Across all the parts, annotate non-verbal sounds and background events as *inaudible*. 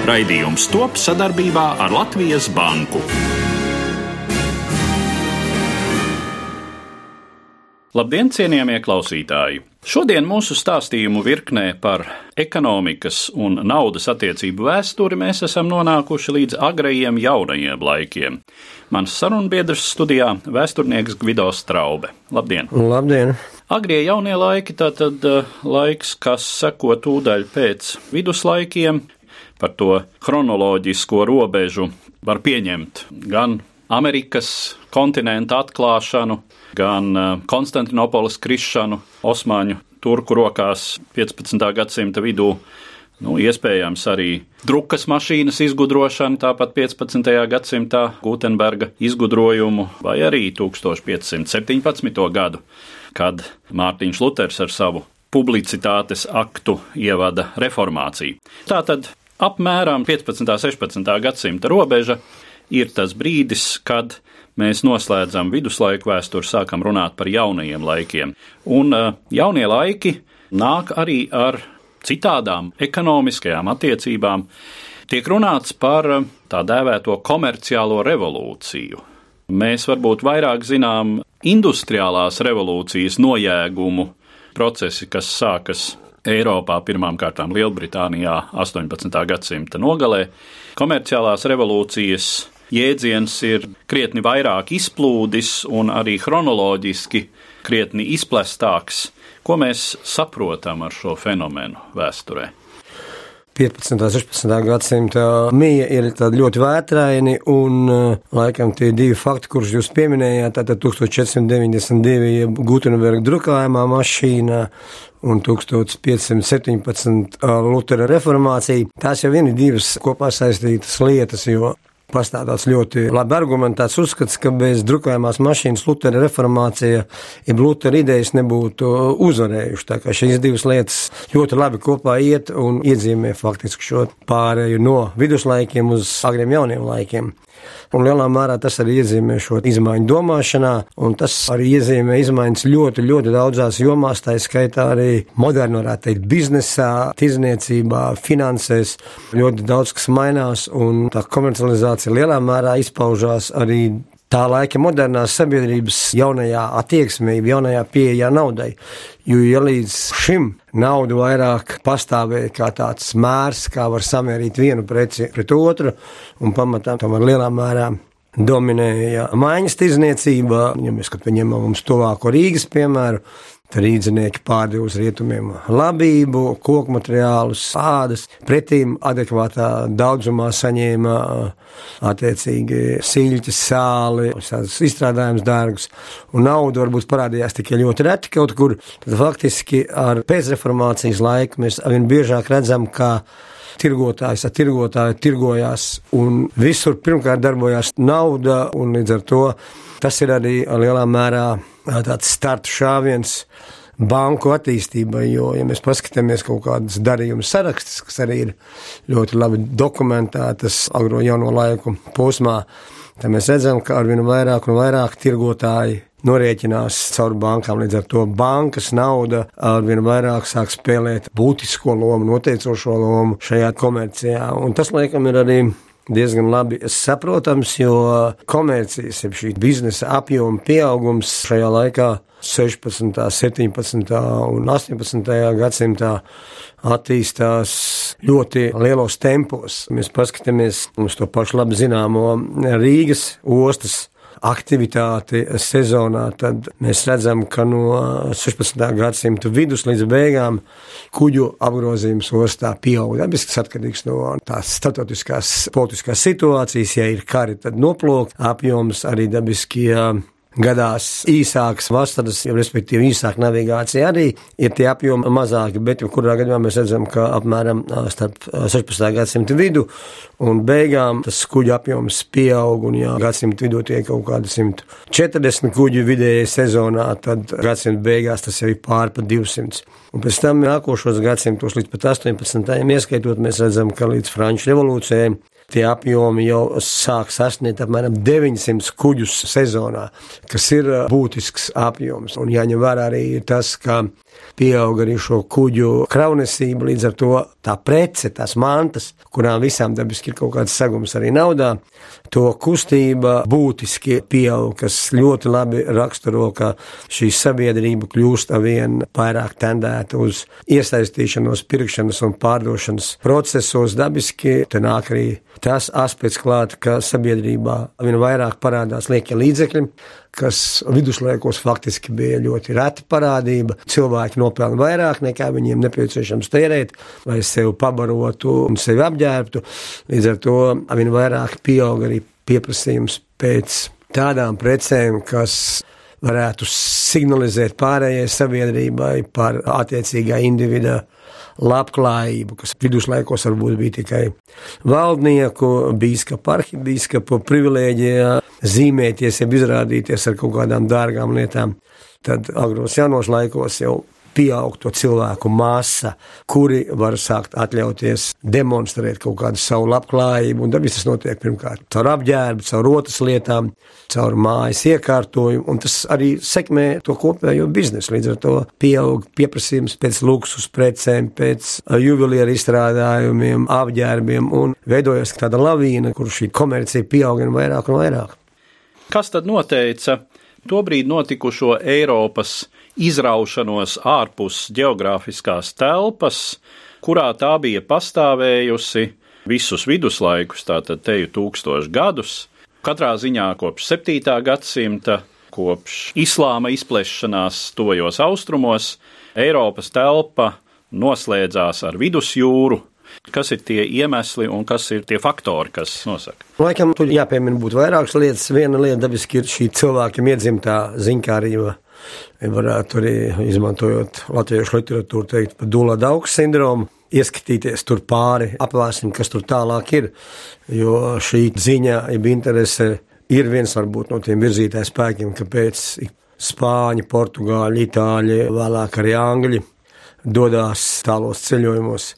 Raidījums top sadarbībā ar Latvijas Banku. Labdien, cienījamie klausītāji! Šodien mūsu stāstījumu virknē par ekonomikas un naudas attiecību vēsturi mēs esam nonākuši līdz agrajiem jaunajiem laikiem. Mans sarunbiedrs studijā - vēsturnieks Gvido Straube. Labdien! Labdien! Agrie jaunie laiki, tātad uh, laiks, kas seko tūdaļ pēc viduslaikiem, par to chronoloģisko robežu var pieņemt gan Amerikas kontinenta atklāšanu, gan uh, Konstantinopolis krišanu Osmaņu turku rokās 15. gadsimta vidū. Nu, iespējams, arī drukas mašīnas izgudrošana, tāpat 15. gadsimtā Gutenberga izgudrojumu, vai arī 1517. gadu, kad Mārtiņš Luters ar savu publicitātes aktu ievada reformāciju. Tātad apmēram 15. un 16. gadsimta robeža ir tas brīdis, kad mēs noslēdzam viduslaiku vēsturi, sākam runāt par jaunajiem laikiem. Un uh, jaunie laiki nāk arī ar citādām ekonomiskajām attiecībām. Tiek runāts par uh, tā dēvēto komerciālo revolūciju. Mēs varbūt vairāk zinām industriālās revolūcijas nojēgumu procesi, kas sākas Eiropā, pirmām kārtām Lielbritānijā 18. gadsimta nogalē. Komerciālās revolūcijas jēdziens ir krietni vairāk izplūdis un arī chronoloģiski krietni izplestāks. Ko mēs saprotam ar šo fenomenu vēsturē? 15. un 16. gadsimta mija ir ļoti vētraini, un laikam tie divi fakti, kurus jūs pieminējāt, tātad 1492 Gutenberga drukājumā mašīna un 1517 Lutera reformācija. Tās jau ir divas kopā saistītas lietas, jo Pastāv tāds ļoti labi argumentēts uzskats, ka bez drukājumās mašīnas Lutera reformācija, ja Lutera idejas nebūtu uzvarējuši. Tā kā šīs divas lietas ļoti labi kopā iet un iedzīmē faktiski šo pārēju no viduslaikiem uz agriem jauniem laikiem. Un lielā mērā tas arī iezīmē šo izmaiņu domāšanā, un tas arī iezīmē izmaiņas ļoti, ļoti daudzās jomās, tā skaitā arī modernu, varētu teikt, biznesā, tirzniecībā, finansēs. Ļoti daudz kas mainās, un tā komercializācija lielā mērā izpaužās arī tā laika modernās sabiedrības jaunajā attieksmē, jaunajā pieejā naudai. Jo ja līdz šim nauda vairāk pastāvēja kā tāds mērs, kā var samērīt vienu preci pret otru, un pamatā tomēr lielā mērā dominēja maiņas tirzniecība, ja mēs ņemam mums tuvāko Rīgas piemēru, Rīdzinieki pārdeva uz rietumiem labību, koku materiālus, ādas, pretīm adekvātā daudzumā saņēma attiecīgi siļķis, sāli, izstrādājums dārgus, un nauda varbūt parādījās tikai ļoti reti kaut kur. Tad faktiski ar pēcreformācijas laiku mēs arvien biežāk redzam, ka tirgotājs ar tirgotāju tirgojās, un visur pirmkārt darbojās nauda, un līdz ar to tas ir arī lielā mērā tāds starta šāviens banku attīstībai, jo, ja mēs paskatāmies kaut kādas darījuma sarakstus, kas arī ir ļoti labi dokumentētas agro jauno laiku posmā, tad mēs redzam, ka arvien vairāk un vairāk tirgotāji norēķinās caur bankām. Līdz ar to bankas nauda arvien vairāk sāk spēlēt būtisko lomu, noteicošo lomu šajā komercijā. Un tas, laikam, ir arī diezgan labi saprotams, jo komercijas, jeb šī biznesa apjoma pieaugums šajā laikā 16., 17. un 18. gadsimtā attīstās ļoti lielos tempos. Mēs paskatāmies uz to pašu labi zināmo Rīgas ostas aktivitāti sezonā, tad mēs redzam, ka no 16. gadsimta vidus līdz beigām kuģu apgrozījums ostā pieaug. Dabiski atkarīgs no tās statotiskās politiskās situācijas, ja ir kari, tad noplūkt apjoms arī dabiski gadās īsākas vasaras, respektīvi īsāka navigācija arī ir tie apjomi mazāki, bet jebkurā gadījumā mēs redzam, ka apmēram starp 16. gadsimta vidu un beigām tas kuģu apjoms pieaug un jā, gadsimta vidū tie kaut kādi 140 kuģi vidējai sezonā, tad gadsimta beigās tas jau ir pār pa 200. Un pēc tam nākošos gadsimtos līdz pat 18. ieskaitot, mēs redzam, ka līdz Franču revolūcijai tie apjomi jau sāk sasniegt apmēram 900 kuģus sezonā, kas ir būtisks apjoms. Un jāņem vērā arī tas, ka pieaug arī šo kuģu kraunesību, līdz ar to tā prece, tās mantas, kurām visām dabiski ir kaut kāds segums arī naudā, to kustība būtiski pieaug, kas ļoti labi raksturo, ka šī sabiedrība kļūst arvien vairāk tendēta uz iesaistīšanos pirkšanas un pārdošanas procesos. Dabiski te nāk arī tas aspekts klāt, ka sabiedrībā arvien vairāk parādās liekie līdzekļi, kas viduslaikos faktiski bija ļoti reta parādība. Cilvēki nopelna vairāk nekā viņiem nepieciešams tērēt, lai sevi pabarotu un sevi apģērbtu. Līdz ar to arvien vairāk pieaug arī pieprasījums pēc tādām precēm, kas varētu signalizēt pārējai sabiedrībai par attiecīgā individuālu labklājību, kas viduslaikos varbūt bija tikai valdnieku, biskupu, arhibīskapu privilēģijā zīmēties, jeb izrādīties ar kaut kādām dārgām lietām. Tad agros jaunos laikos jau pieaug to cilvēku masa, kuri var sākt atļauties demonstrēt kaut kādu savu labklājību. Un tas notiek pirmkārt caur apģērbu, caur rotas lietām, caur mājas iekārtojumu, un tas arī sekmē to kopējo biznesu. Līdz ar to pieaug pieprasījums pēc luksus precēm, pēc juvelieru izstrādājumiem, apģērbiem, un veidojas tāda lavīna, kur šī komercija pieaug un vairāk un vairāk. Kas tad noteica tobrīd notikušo Eiropas izraušanos ārpus geogrāfiskās telpas, kurā tā bija pastāvējusi visus viduslaikus, tātad teju tūkstošus gadus. Katrā ziņā kopš 7. gadsimta, kopš islāma izplešanās tojos austrumos, Eiropas telpa noslēdzās ar vidusjūru, Kas ir tie iemesli un kas ir tie faktori, kas nosaka? Laikam, tur jāpiemina būtu vairākas lietas. Viena lieta dabiski ir šī cilvēkiem iedzimtā ziņkārība varētu arī izmantojot latviešu literatūru, teikt par dūla daugas sindromu. Ieskatīties tur pāri, apvēsim, kas tur tālāk ir. Jo šī ziņa, jeb interese, ir viens varbūt no tiem virzītājiem spēkiem, kāpēc spāņi, portugāļi, itāļi, vēlāk arī angļi dodas tālos ceļojumos.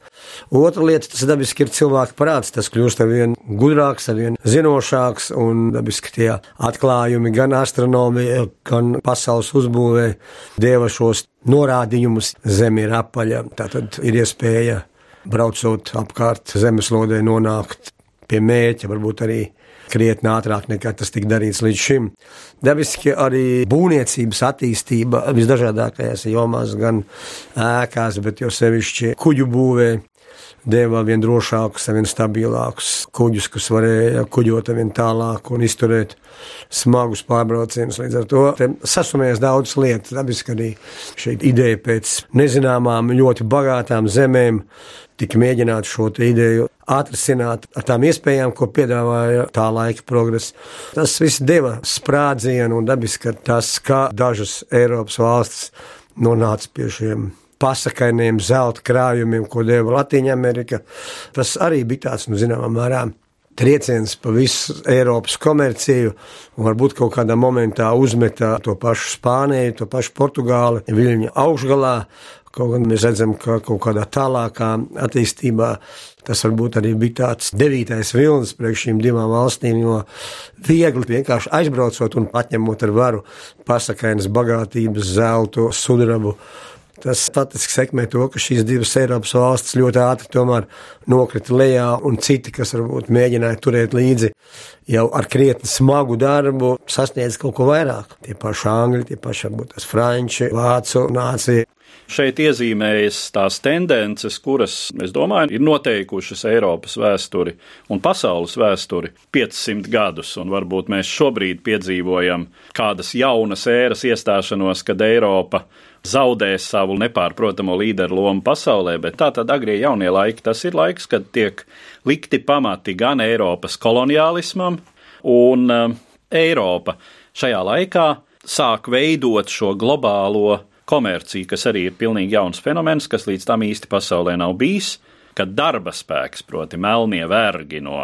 Otra lieta, tas dabiski ir cilvēka prāts. Tas kļūst ar vien gudrāks, ar vien zinošāks, un dabiski tie atklājumi gan astronomija, gan pasaules uzbūvē deva šos norādījumus. Zeme ir apaļa, tātad ir iespēja braucot apkārt zemeslodē nonākt pie mērķa, varbūt arī krietni ātrāk nekā tas tika darīts līdz šim. Dabiski arī būvniecības attīstība visdažādākajās jomās, gan ēkās, bet jau sevišķi kuģu būvē, deva vien drošākus, vien stabilākus kuģus, kas varēja kuģot vien tālāk un izturēt smagus pārbraucienus. Līdz ar to sasumējas daudzas lietas. Dabiski arī šī ideja pēc nezināmām, ļoti bagātām zemēm tika mēģināt šo ideju atrisināt ar tām iespējām, ko piedāvāja tā laika progress. Tas viss deva sprādzienu un dabiski tas, kā dažas Eiropas valstis nonāca pie šiem pasakainiem zelta krājumiem, ko deva Latvija Amerika. Tas arī bija tāds, nu, zināmā mērā, trieciens pa visu Eiropas komerciju, un varbūt kaut kādā momentā uzmeta to pašu Spāniju, to pašu Portugāli, Viļņa augšgalā. Kaut gan mēs redzam, ka kaut kādā tālākā attīstībā tas varbūt arī bija tāds devītais vilnis priekš šīm divām valstīm, jo viegli vienkārši aizbraucot un atņemot ar varu pasakainas bagātības, zeltu, sudrabu Tas statistiski sekmē to, ka šīs divas Eiropas valstis ļoti ātri nokrita lejā, un citi, kas varbūt mēģināja turēt līdzi jau ar krietni smagu darbu, sasniedz kaut ko vairāk. Tie paši angļi, tie paši varbūt tas franči, vācu nācija. Šeit iezīmējas tās tendences, kuras, es domāju, ir noteikušas Eiropas vēsturi un pasaules vēsturi 500 gadus, un varbūt mēs šobrīd piedzīvojam kādas jaunas ēras iestāšanos, kad Eiropa zaudēs savu nepārprotamo līderu lomu pasaulē, bet tā tad agrie jaunie laiki, tas ir laiks, kad tiek likti pamati gan Eiropas koloniālismam, un uh, Eiropa. Šajā laikā sāk veidot šo globālo komerciju, kas arī ir pilnīgi jauns fenomens, kas līdz tam īsti pasaulē nav bijis, kad darba spēks, proti, melnie vergi no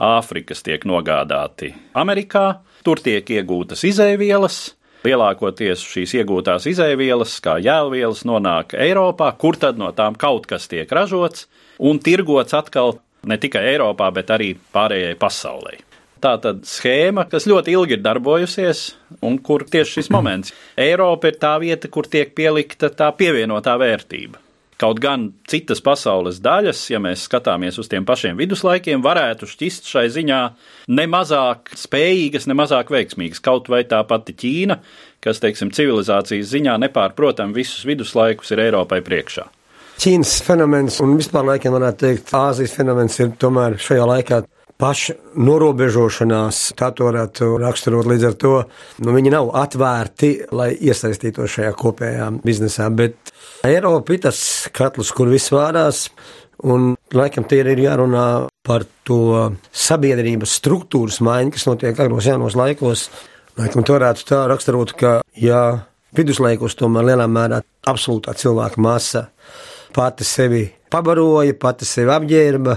Āfrikas tiek nogādāti Amerikā, tur tiek iegūtas izēvielas. Lielākoties šīs iegūtās izēvielas, kā jēlvielas, nonāk Eiropā, kur tad no tām kaut kas tiek ražots un tirgots atkal ne tikai Eiropā, bet arī pārējai pasaulē. Tā tad schēma, kas ļoti ilgi ir darbojusies, un kur tieši šis moments - Eiropa ir tā vieta, kur tiek pielikta tā pievienotā vērtība. Kaut gan citas pasaules daļas, ja mēs skatāmies uz tiem pašiem viduslaikiem, varētu šķist šai ziņā ne mazāk spējīgas, ne mazāk veiksmīgas. Kaut vai tā pati Ķīna, kas, teiksim, civilizācijas ziņā nepārprotam visus viduslaikus ir Eiropai priekšā. Ķīnas fenomens un vispār laikam varētu teikt, Āzijas fenomens ir tomēr šajā laikā paša norobežošanās, tā to varētu raksturot līdz ar to, nu, viņi nav atvērti, lai iesaistītos šajā kopējā biznesā, bet Eiropa ir tas katls, kur viss vārās, un laikam tie ir jārunā par to sabiedrības struktūras maiņu, kas notiek agros jaunos laikos. Laikam to varētu tā raksturot, ka, ja viduslaikos tomēr lielā mērā absolūtā cilvēka masa pati sevi pabaroja, pati sevi apģērba,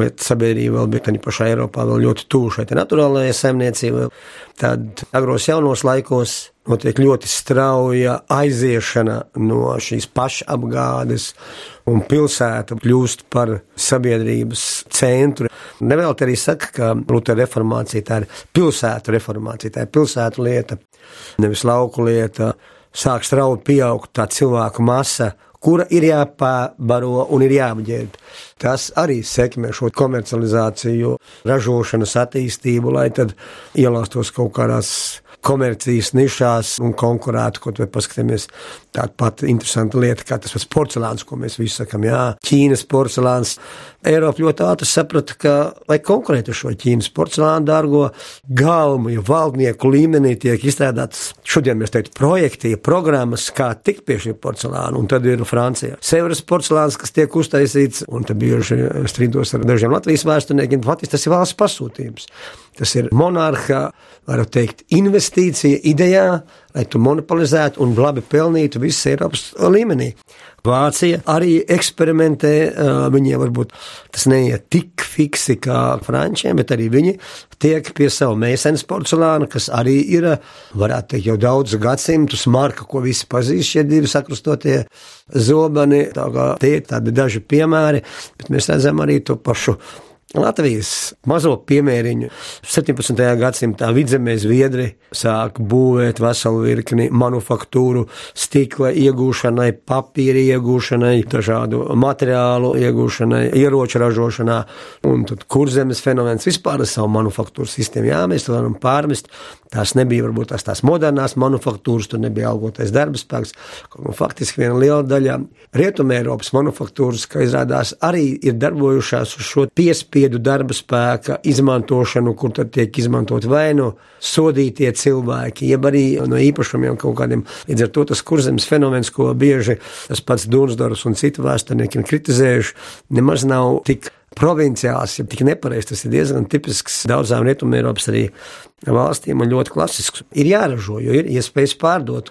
bet sabiedrība vēl bija tādā pašā Eiropā vēl ļoti tuvu šai naturālajai saimniecībai. Tad agros jaunos laikos notiek ļoti strauja aiziešana no šīs pašapgādes, un pilsēta kļūst par sabiedrības centru. Nevēl te arī saka, ka Lutera reformācija tā ir pilsētu reformācija, tā ir pilsētu lieta, nevis lauku lieta. Sāk strauji pieaugt tā cilvēku masa, kura ir jāpabaro un ir jāapģērb. Tas arī sekmē šo komercializāciju, ražošanas attīstību, lai tad ielāstos kaut kādās komercijas nišās un konkurētu, kaut vai paskatāmies tāda pati interesanta lieta, kā tas pats porcelāns, ko mēs visi sakam, jā, Ķīnas porcelāns. Eiropa ļoti ātri saprata, ka, lai konkurētu šo Ķīnas porcelānu dārgo galmu, jo valdnieku līmenī tiek izstrādāts, šodien mēs teiktu, projekti, programmas, kā tikt pie šī porcelāna, un tad ir Francija. Severas porcelāns, kas tiek uztaisīts, un te bieži strīdos ar dažiem Latvijas vēsturniekiem, faktiski tas ir valsts pasūtījums. Tas ir monarha, varu teikt, investīcija idejā, lai tu monopolizētu un labi pelnītu visas Eiropas līmenī. Vācija arī eksperimentē, viņiem varbūt tas neiet tik fiksi kā frančiem, bet arī viņi tiek pie savu mēsens porcelāna, kas arī ir, varētu teikt, jau daudz gadsimtus marka, ko visi pazīst, šie divi sakrustotie zobani. Tā kā tie ir tādi daži piemēri, bet mēs redzam arī to pašu Latvijas mazo piemēriņu 17. gadsimtā vidzemē zviedri sāk būvēt veselu virkni manufaktūru, stikla iegūšanai, papīra iegūšanai, dažādu materiālu iegūšanai, ieroču ražošanā, un tad kurzemes fenomens vispār ar savu manufaktūru sistēmu. Jā, mēs to varam pārmest. Tās nebija varbūt tās, tās modernās manufaktūras, tur nebija algotais darba spēks. Nu, faktiski viena liela daļa Rietumē Eiropas manufaktūras, kā izrādās, arī ir darbojušās uz šo piespiedu piespiedu darba spēka izmantošanu, kur tad tiek izmantot vai nu sodītie cilvēki, jeb arī no īpašumiem kaut kādiem. Līdz ar to tas kurzemes fenomens, ko bieži tas pats Dunsdors un citi vēsturnieki ir kritizējuši, nemaz nav tik provinciāls, ja tik nepareizs. Tas ir diezgan tipisks daudzām Rietumēropas valstīm un ļoti klasisks. Ir jāražo, jo ir iespējas pārdot.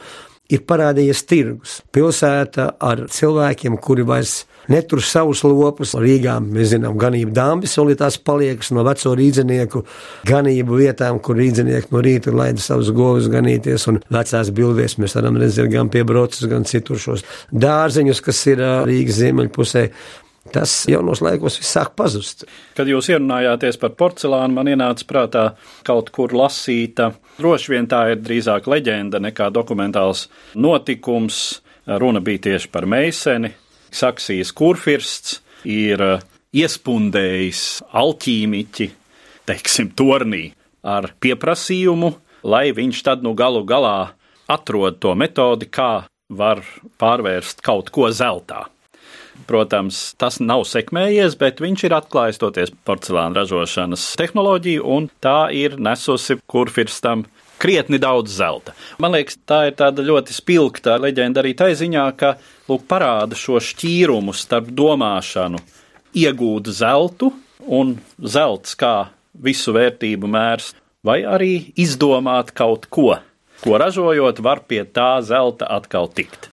Ir parādījies tirgus, pilsēta ar cilvēkiem, kuri vairs netur savus lopus. Rīgā mēs zinām, ganību dāmas vēl ir tās paliekas no veco rīdzinieku ganību vietām, kur rīdzinieki no rīta laida savus govus ganīties, un vecās bildēs mēs varam redzēt gan pie brocas, gan citur šos dārzeņus, kas ir Rīgas ziemeļpusē. Tas jaunos laikos viss sāk pazust. Kad jūs ierunājāties par porcelānu, man ienāca prātā kaut kur lasīta. Droši vien tā ir drīzāk leģenda nekā dokumentāls notikums. Runa bija tieši par meiseni, Saksijas kurfirsts ir eh, iespundējis alķīmiķi, teiksim, tornī ar pieprasījumu, lai viņš tad nu galu galā atrod to metodi, kā var pārvērst kaut ko zeltā. Protams, tas nav sekmējies, bet viņš ir atklājis toties porcelāna ražošanas tehnoloģiju, un tā ir nesusi kurfirstam krietni daudz zelta. Man liekas, tā ir tāda ļoti spilgta leģenda arī tai ziņā, ka lūk, parāda šo šķīrumu starp domāšanu, iegūt zeltu un zelts kā visu vērtību mērs. vai arī izdomāt kaut ko, ko ražojot, var pie tā zelta atkal tikt.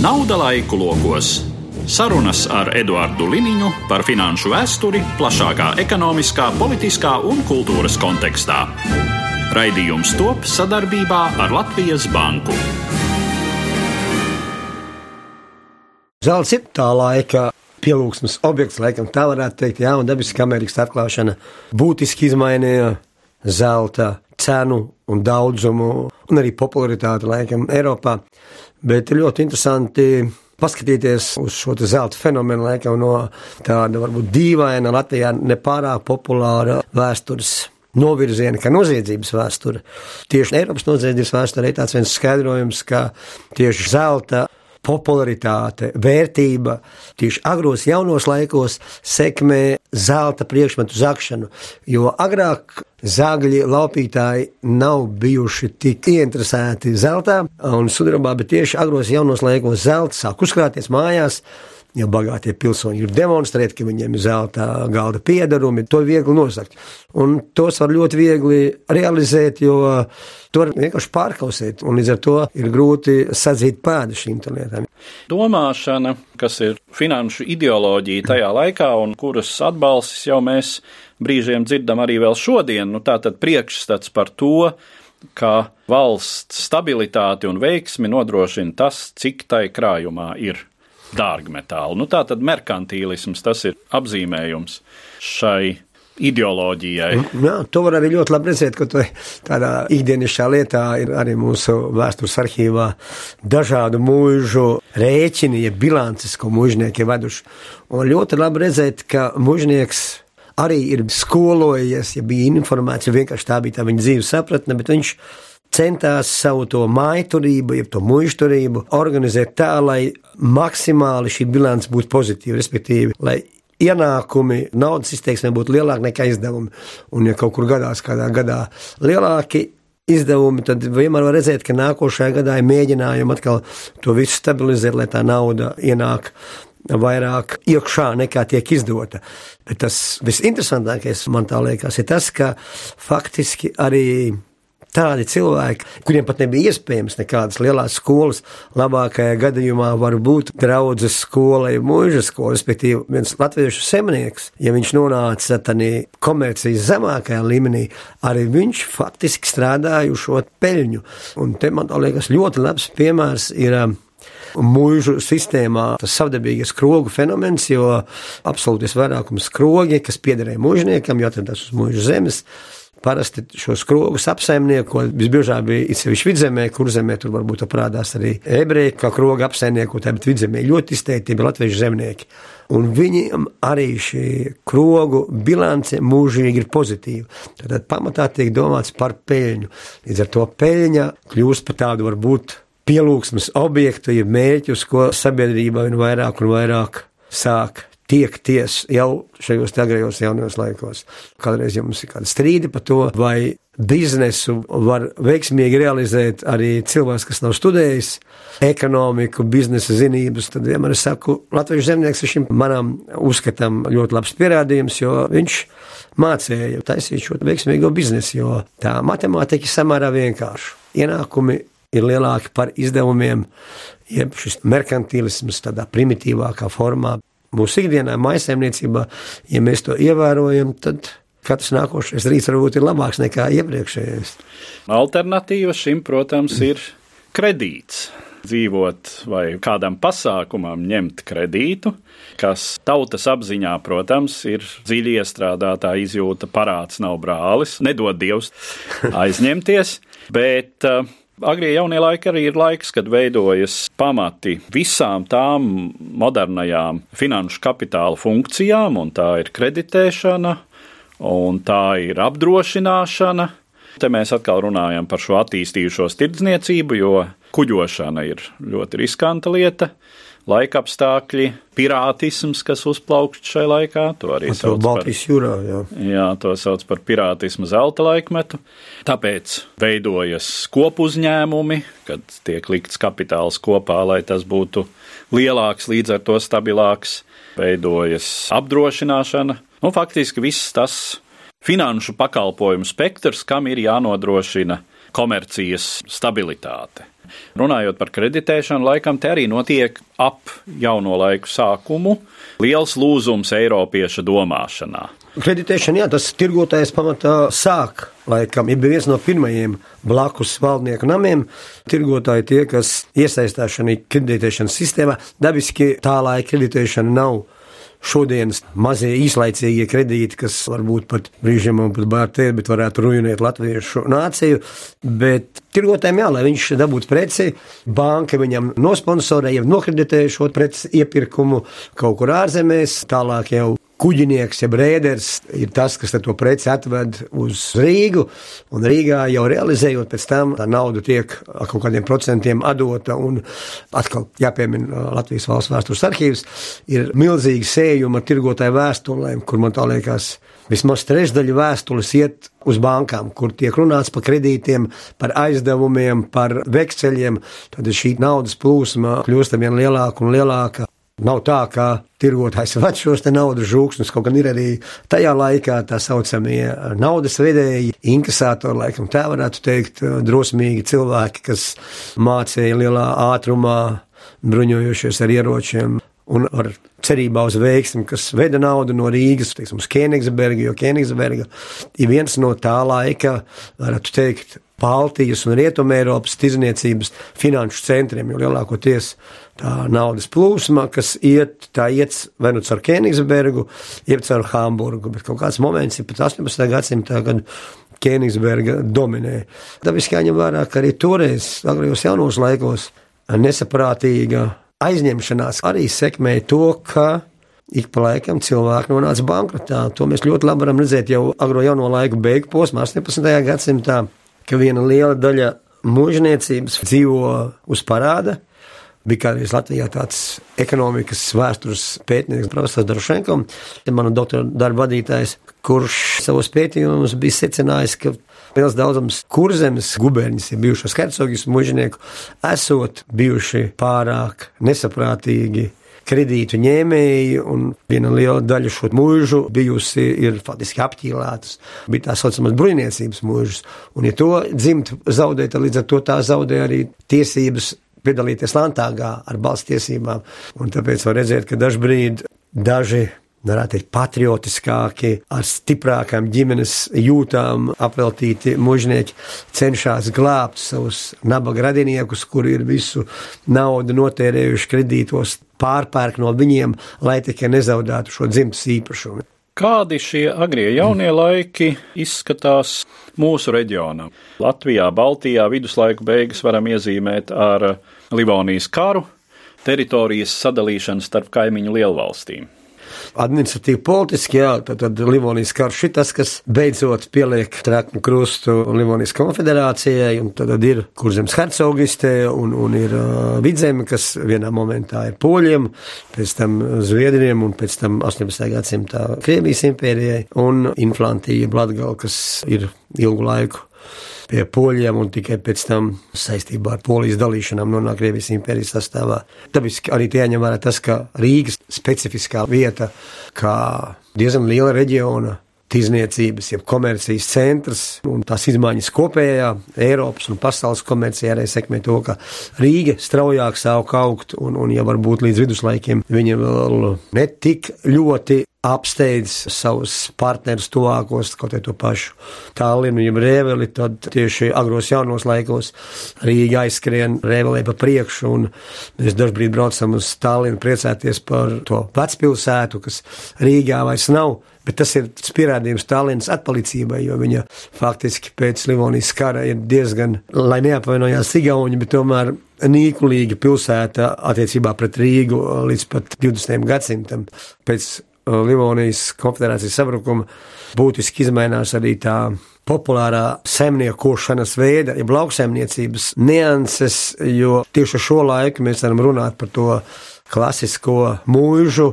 Nauda laiku lokos. Sarunas ar Eduardu Liniņu par finanšu vēsturi plašākā ekonomiskā, politiskā un kultūras kontekstā. Raidījums top sadarbībā ar Latvijas Banku. Zelts ir tā laika pielūgsmes objekts, laikam tā varētu teikt, jā, un dabiskā Amerikas atklāšana būtiski izmainīja zelta cenu un daudzumu, un arī popularitāti laikam Eiropā. Bet ļoti interesanti paskatīties uz šo zelta fenomenu, laikam no tāda varbūt dīvaina Latvijā nepārāk populāra vēstures novirziena, ka noziedzības vēsture. Tieši Eiropas noziedzības vēsture ir tāds viens skaidrojums, ka tieši zelta popularitāte, vērtība. Tieši agros jaunos laikos sekmē zelta priekšmetu zakšanu, jo agrāk zagļi laupītāji nav bijuši tik ieinteresēti zeltā un sudrabā, bet tieši agros jaunos laikos zelta sāk uzkrāties mājās, ja bagātie pilsoņi ir demonstrēt, ka viņiem ir zelta galda piedarumi, to viegli nosakt. Un tos var ļoti viegli realizēt, jo to var vienkārši pārkausēt, un līdz ar to ir grūti sadzīt pēdu šīm lietām. Domāšana, kas ir finanšu ideoloģija tajā laikā, un kuras atbalstis jau mēs brīžiem dzirdam arī vēl šodien, nu tā tad priekšstats par to, ka valsts stabilitāti un veiksmi nodrošina tas, cik tai krājumā ir dārgmetālu. Nu, tā tad merkantīlisms tas ir apzīmējums šai ideoloģijai. Mm, jā, to var arī ļoti labi redzēt, ka tādā ikdienišķā lietā ir arī mūsu vēstures arhīvā dažādu mūžu rēķini, ja bilances, ko mūžnieki ir veduši. Un ļoti labi redzēt, ka mūžnieks arī ir skolojies, ja bija informēts, ja vienkārši tā bija tā viņa dzīves sapratne, bet viņš centās savu to maiturību, jeb to mužturību organizēt tā, lai maksimāli šī bilants būtu pozitīva, respektīvi, lai ienākumi naudas izteiksmē būtu lielāki nekā izdevumi. Un, ja kaut kur gadās kādā gadā lielāki izdevumi, tad vienmēr var redzēt, ka nākošajā gadā ir mēģinājumi atkal to visu stabilizēt, lai tā nauda ienāk vairāk iekšā nekā tiek izdota. Tas visinteresantākais man tā liekas, ir tas, ka faktiski arī tādi cilvēki, kuriem pat nebija iespējams nekādas lielas skolas. Labākajā gadījumā var būt draudzes skola, mūža skola, respektīvi viens latviešu semnieks, ja viņš nonāca tādā komercijas zemākajā līmenī, arī viņš faktiski strādāja uz šo peļņu. Un te man liekas ļoti labs piemērs ir um, mūžu sistēmā tas savdabīgais skrogu fenomens, jo absolūtais vairākums skrogi, kas piederēja mūžniekam, jo atradās uz mūža zemes, Parasti šos krogus apsaimnieko visbiežāk bija izsevišķi vidzemē, kur zemē tur varbūt parādās arī ebreji, kā kroga apsaimniekotāji, bet vidzemē ļoti izteikti bija latviešu zemnieki. Un viņiem arī šī krogu bilance mūžīgi ir pozitīva. Tad pamatā tiek domāts par peļņu. Līdz ar to peļņa kļūst par tādu varbūt pielūgsmes objektu, ja mērķu, uz ko sabiedrība vien vairāk un vairāk sāk tiekties jau šajos agrējos jaunajos laikos. Kādreiz jums ir kāda strīdi par to, vai biznesu var veiksmīgi realizēt arī cilvēks, kas nav studējis ekonomiku, biznesa zinības, tad vienmēr es saku, Latvijas zemnieks ir šim manam uzskatam ļoti labs pierādījums, jo viņš mācīja taisīt šo veiksmīgo biznesu, jo tā matemātika ir samērā vienkārša. Ienākumi ir lielāki par izdevumiem, jeb šis merkantilisms tādā primitīvākā formā mūsu ikdienā, maisaimniecībā, ja mēs to ievērojam, tad katrs nākošais rīts varbūt ir labāks nekā iepriekšējais. Alternatīva šim, protams, ir kredīts. Dzīvot vai kādam pasākumam ņemt kredītu, kas tautas apziņā, protams, ir dziļi iestrādātā izjūta, parāds nav brālis, nedod Dievs aizņemties, bet uh, Agrie jaunie laiki arī ir laiks, kad veidojas pamati visām tām modernajām finanšu kapitāla funkcijām, un tā ir kreditēšana, un tā ir apdrošināšana. Te mēs atkal runājam par šo attīstījušos tirdzniecību, jo kuģošana ir ļoti riskanta lieta laika apstākļi, pirātisms, kas uzplaukst šai laikā. To arī sauc par Baltijas jūrā. Jā. jā, to sauc par pirātismu zelta laikmetu. Tāpēc veidojas kopu uzņēmumi, kad tiek likts kapitāls kopā, lai tas būtu lielāks, līdz ar to stabilāks. Veidojas apdrošināšana. Nu, faktiski viss tas, finanšu pakalpojumu spektrs, kam ir jānodrošina komercijas stabilitāte. Runājot par kreditēšanu, laikam te arī notiek ap jauno laiku sākumu liels lūzums Eiropieša domāšanā. Kreditēšana, jā, tas tirgotājs pamatā sāk, laikam, ir viens no pirmajiem blakus valdnieku namiem. Tirgotāji tie, kas iesaistās šajā kreditēšanas sistēmā, dabiski tā laika kreditēšana nav šodienas mazie īslaicīgie kredīti, kas varbūt pat brīžiem man pat bārtē, bet varētu ruinēt latviešu nāciju. Bet tirgotājiem jā, lai viņš dabūtu preci, banka viņam nosponsorē, jau nokreditē šo preci iepirkumu kaut kur ārzemēs, tālāk jau kuģinieks, jeb rēders, ir tas, kas to preci atved uz Rīgu, un Rīgā jau realizējot, pēc tam tā nauda tiek ar kaut kādiem procentiem atdota, un atkal jāpiemina Latvijas valsts vēstures arhīvs, ir milzīgi sējuma tirgotāju vēstulēm, kur man tā liekas, vismaz trešdaļa vēstules iet uz bankām, kur tiek runāts par kredītiem, par aizdevumiem, par vekseļiem, tad šī naudas plūsma kļūst ar vien lielāka un lielāka. Nav tā, ka tirgotājs ved šos naudas žūksnus, kaut gan ir arī tajā laikā tā saucamie naudas vedēji, inkasātori, laikam tā varētu teikt, drosmīgi cilvēki, kas mācīja lielā ātrumā, bruņojošies ar ieročiem un ar cerībā uz veiksmi, kas veda naudu no Rīgas teiksim, uz Kēnigsbergu, jo Kēnigsberga ir viens no tā laika, varētu teikt, Baltijas un Rietumē Eiropas tirzniecības finanšu centriem, jo lielākoties tā naudas plūsma, kas iet, tā iet vai nu caur Kēnigsbergu, jeb caur Hamburgu, bet kaut kāds moments ir pat 18. gadsimtā, kad Kēnigsberga dominē. Dabiski jāņem vērā, ka arī toreiz, agrajos jaunos laikos, nesaprātīga aizņemšanās arī sekmēja to, ka ik pa laikam cilvēki nonāca bankrotā. To mēs ļoti labi varam redzēt jau agro jauno laiku beigu posmā, 18. gadsimtā ka viena liela daļa mūžniecības dzīvo uz parāda. Bija kādreiz Latvijā tāds ekonomikas vēstures pētnieks, profesors Darušenko, manu doktora darba vadītājs, kurš savos pētījumus bija secinājis, ka liels daudzums kurzemes guberņas ir bijušos hercogis mužnieku, esot bijuši pārāk nesaprātīgi kredītu ņēmēji, un viena liela daļa šo mūžu bijusi ir faktiski apķīlētas. Bija tā saucamās bruņniecības mūžas, un ja to dzimt zaudēja, tad līdz ar to tā zaudēja arī tiesības piedalīties Lantāgā ar balsts tiesībām, un tāpēc var redzēt, ka dažbrīd daži varētu teikt, patriotiskāki, ar stiprākām ģimenes jūtām apveltīti mužnieki cenšas glābt savus nabaga radiniekus, kuri ir visu naudu notērējuši kredītos, pārpērk no viņiem, lai tikai nezaudētu šo dzimtas īpašumu. Kādi šie agrie jaunie laiki izskatās mūsu reģionā? Latvijā, Baltijā viduslaiku beigas varam iezīmēt ar Livonijas karu, teritorijas sadalīšanu starp kaimiņu lielvalstīm administratīvi, politiski, jā, tad, tad Livonijas karš ir tas, kas beidzot pieliek treknu krustu Livonijas konfederācijai, un tad ir kurzems hercogistē, un, un ir uh, vidzeme, kas vienā momentā ir poļiem, pēc tam zviedriem, un pēc tam 18. gadsimtā Krievijas impērijai, un inflantija Blatgal, kas ir ilgu laiku pie poļiem un tikai pēc tam saistībā ar polijas dalīšanām nonāk Krievijas impērijas sastāvā. Tāpēc arī jāņem vērā tas, ka Rīgas specifiskā vieta, kā diezgan liela reģiona, tirzniecības, jeb komercijas centrs un tās izmaiņas kopējā Eiropas un pasaules komercijā arī sekmē to, ka Rīga straujāk sāk augt un, un ja varbūt līdz viduslaikiem viņa vēl netik ļoti apsteidz savus partnerus tuvākos, kaut arī to pašu Tallinu, jeb Rēveli, tad tieši agros jaunos laikos Rīga aizskrien Rēvelē pa priekšu, un mēs dažbrīd braucam uz Tallinu priecāties par to vecpilsētu, kas Rīgā vairs nav. Bet tas ir pierādījums Tallinas atpalicībai, jo viņa faktiski pēc Livonijas kara ir diezgan, lai neapvainojās Igauni, bet tomēr nīkulīga pilsēta attiecībā pret Rīgu līdz pat 20. gadsimtam. Pēc Livonijas konfederācijas sabrukuma būtiski izmainās arī tā populārā zemniekošanas veida, ja lauksaimniecības nianses, jo tieši šo laiku mēs varam runāt par to klasisko mūžu,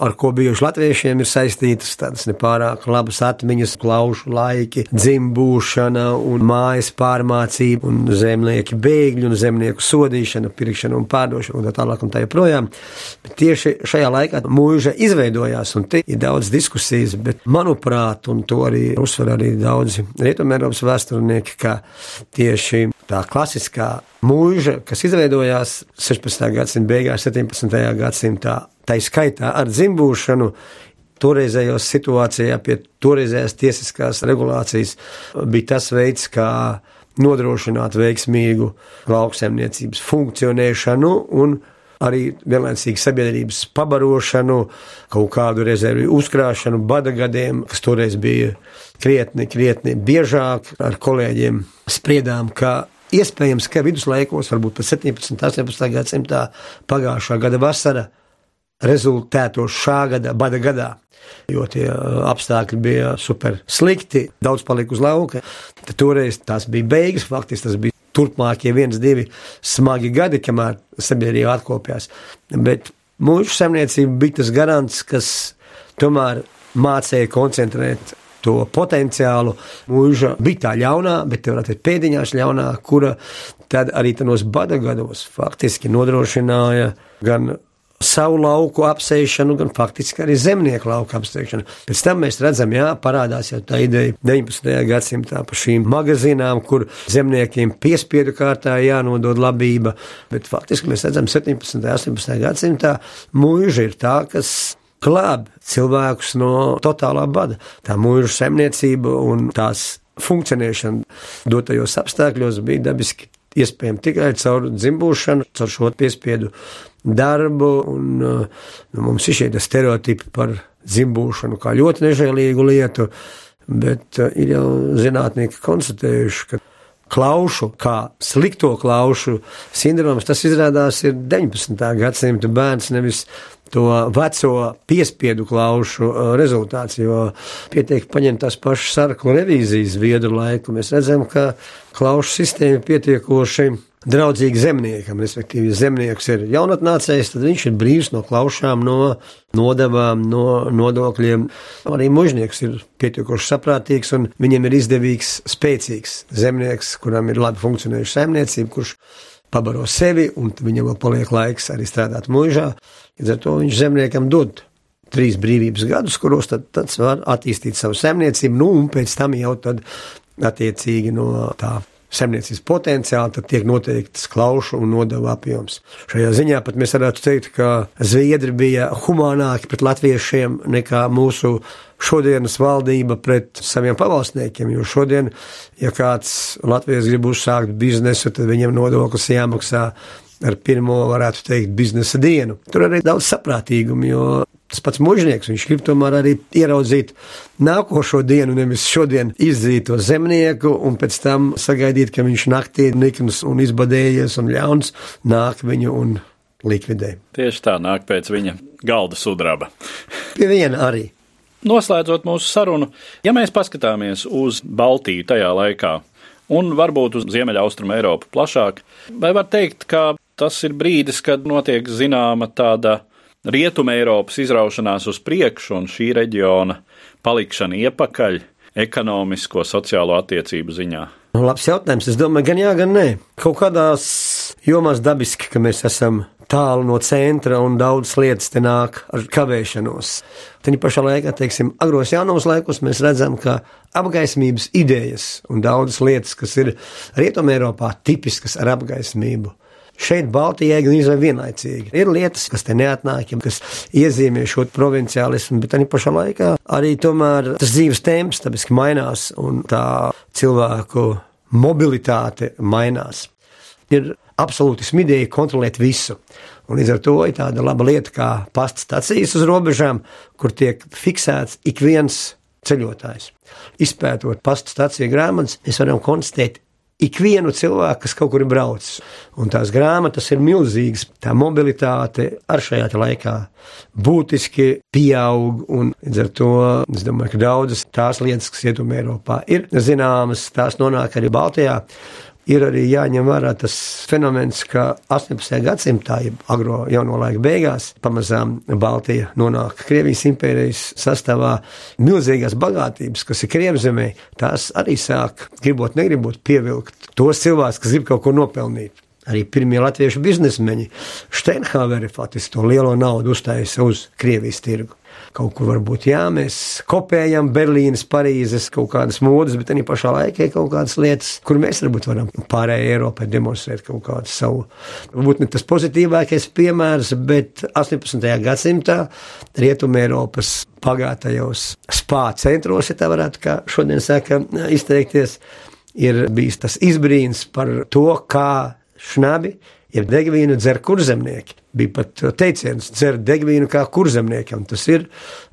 ar ko bijuši latviešiem, ir saistītas tādas nepārāk labas atmiņas, klaušu laiki, dzimbūšana un mājas pārmācība un zemnieki bēgļi un zemnieku sodīšana, pirkšana un pārdošana un tā tālāk un tā joprojām. Bet tieši šajā laikā mūža izveidojās un te ir daudz diskusijas, bet manuprāt, un to arī uzsver arī daudzi Rietumēropas vēsturnieki, ka tieši tā klasiskā mūža, kas izveidojās 16. gadsimta beigās, 17. gadsimtā, tā izskaitā ar dzimbūšanu, toreizējos situācijā pie toreizējās tiesiskās regulācijas bija tas veids, kā nodrošināt veiksmīgu lauksaimniecības funkcionēšanu un arī vienlaicīgi sabiedrības pabarošanu, kaut kādu rezervi uzkrāšanu, bada gadiem, kas toreiz bija krietni, krietni biežāk. Ar kolēģiem spriedām, ka Iespējams, ka viduslaikos, varbūt pat 17. un 18. gadsimtā pagājušā gada vasara rezultētos šā gada bada gadā, jo tie uh, apstākļi bija super slikti, daudz palika uz lauka. Tad toreiz tās bija beigas, faktiski tas bija turpmākie viens, divi smagi gadi, kamēr sabiedrība atkopjās. Bet mūža saimniecība bija tas garants, kas tomēr mācīja koncentrēt to potenciālu. Mūža bija tā ļaunā, bet te varētu teikt pēdiņās ļaunā, kura tad arī tanos bada gados faktiski nodrošināja gan savu lauku apsēšanu, gan faktiski arī zemnieku lauku apsēšanu. Pēc tam mēs redzam, jā, parādās jau tā ideja 19. gadsimtā par šīm magazīnām, kur zemniekiem piespiedu kārtā jānodod labība, bet faktiski mēs redzam 17. un 18. gadsimtā mūža ir tā, kas glāb cilvēkus no totālā bada. Tā mūža saimniecība un tās funkcionēšana dotajos apstākļos bija dabiski iespējama tikai caur dzimbūšanu, caur šo piespiedu darbu. Un, nu, mums ir šie stereotipi par dzimbūšanu kā ļoti nežēlīgu lietu, bet ir jau zinātnieki konstatējuši, ka klaušu, kā slikto klaušu sindroms, tas izrādās ir 19. gadsimta bērns, nevis to veco piespiedu klaušu uh, rezultāts, jo pietiek paņemt tās pašas sarklu revīzijas viedru laiku. Mēs redzam, ka klaušu sistēma pietiekoši draudzīgi zemniekam, respektīvi, ja zemnieks ir jaunatnācējs, tad viņš ir brīvs no klaušām, no nodevām, no nodokļiem. Arī mužnieks ir pietiekoši saprātīgs un viņam ir izdevīgs, spēcīgs zemnieks, kuram ir labi funkcionējuša saimniecība, kurš pabaro sevi, un viņam vēl paliek laiks arī strādāt mūžā. Līdz ar to viņš zemniekam dod trīs brīvības gadus, kuros tad, tad var attīstīt savu saimniecību, nu, un pēc tam jau tad attiecīgi no tā saimniecības potenciāli, tad tiek noteikts klaušu un nodevu apjoms. Šajā ziņā pat mēs varētu teikt, ka Zviedri bija humānāki pret latviešiem nekā mūsu šodienas valdība pret saviem pavalsniekiem, jo šodien, ja kāds Latvijas grib uzsākt biznesu, tad viņam nodoklis jāmaksā ar pirmo, varētu teikt, biznesa dienu. Tur arī daudz saprātīgumu, jo tas pats mužnieks, viņš grib tomēr arī ieraudzīt nākošo dienu, nevis šodien izdzīto zemnieku, un pēc tam sagaidīt, ka viņš naktī nikns un izbadējies un ļauns nāk viņu un likvidē. Tieši tā nāk pēc viņa galda sudraba. Pie viena arī. Noslēdzot mūsu sarunu, ja mēs paskatāmies uz Baltiju tajā laikā, un varbūt uz Ziemeļaustrumu Eiropu plašāk, vai var teikt, ka tas ir brīdis, kad notiek zināma tāda Rietuma Eiropas izraušanās uz priekšu un šī reģiona palikšana iepakaļ ekonomisko, sociālo attiecību ziņā? Nu, labs jautājums. Es domāju, gan jā, gan nē. Kaut kādās jomās dabiski, ka mēs esam tālu no centra un daudzas lietas te nāk ar kavēšanos. Tad pašā laikā, teiksim, agros jaunos laikos mēs redzam, ka apgaismības idejas un daudzas lietas, kas ir Rietumē Eiropā tipiskas ar apgaismību, Šeit Baltijā gan izvēl vienlaicīgi. Ir lietas, kas te neatnāk, kas iezīmē šo provinciālismu, bet arī pašā laikā arī tomēr tas dzīves temps tabiski mainās un tā cilvēku mobilitāte mainās. Ir absolūti smidīgi kontrolēt visu. Un līdz ar to ir tāda laba lieta, kā pasta stācijas uz robežām, kur tiek fiksēts ik viens ceļotājs. Izpētot pasta stāciju grāmatas, mēs varam konstatēt ikvienu cilvēku, kas kaut kur ir braucis. Un tās grāmatas ir milzīgas. Tā mobilitāte ar šajā laikā būtiski pieaug. Un līdz ar to es domāju, ka daudzas tās lietas, kas ietumē Eiropā, ir zināmas, tās nonāk arī Baltijā. Ir arī jāņem vērā tas fenomens, ka 18. gadsimtā, jeb agro jauno laiku beigās, pamazām Baltija nonāk Krievijas impērijas sastāvā. Milzīgās bagātības, kas ir Krievzemē, tās arī sāk, gribot, negribot, pievilkt tos cilvēkus, kas grib kaut ko nopelnīt. Arī pirmie latviešu biznesmeņi Steinhaveri faktiski to lielo naudu uztaisa uz Krievijas tirgu. Kaut kur varbūt jā, mēs kopējam Berlīnas, Parīzes kaut kādas modes, bet arī pašā laikā ir kaut kādas lietas, kur mēs varbūt varam pārējai Eiropai demonstrēt kaut kādu savu. Varbūt ne tas pozitīvākais piemērs, bet 18. gadsimtā Rietumē Eiropas pagātajos spā centros, ja tā varētu kā šodien saka izteikties, ir bijis tas izbrīns par to, kā šnabi ja degvīnu dzer kurzemnieki. Bija pat teiciens, dzer degvīnu kā kurzemniekam. Tas ir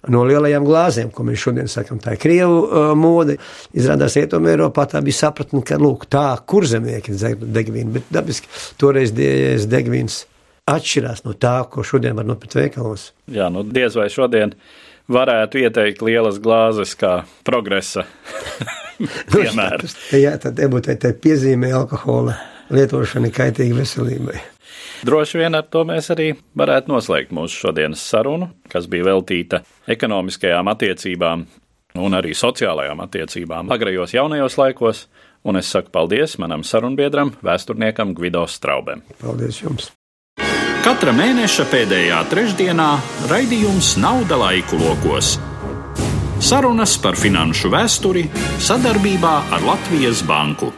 no lielajām glāzēm, ko mēs šodien sakām. Tā ir krievu uh, mode. Izrādās, Rietumē Eiropā tā bija sapratne, ka lūk, tā kurzemnieki dzer degvīnu, bet dabiski toreiz degvīns atšķirās no tā, ko šodien var nopirkt veikalos. Jā, nu diez vai šodien varētu ieteikt lielas glāzes kā progresa *laughs* piemērs. Jā, tad tā piezīmē alkohola lietošana kaitīga veselībai. Droši vien ar to mēs arī varētu noslēgt mūsu šodienas sarunu, kas bija veltīta ekonomiskajām attiecībām un arī sociālajām attiecībām agrajos jaunajos laikos, un es saku paldies manam sarunbiedram, vēsturniekam Gvido Straubem. Paldies jums! Katra mēneša pēdējā trešdienā raidījums Nauda laiku lokos. Sarunas par finanšu vēsturi sadarbībā ar Latvijas Banku.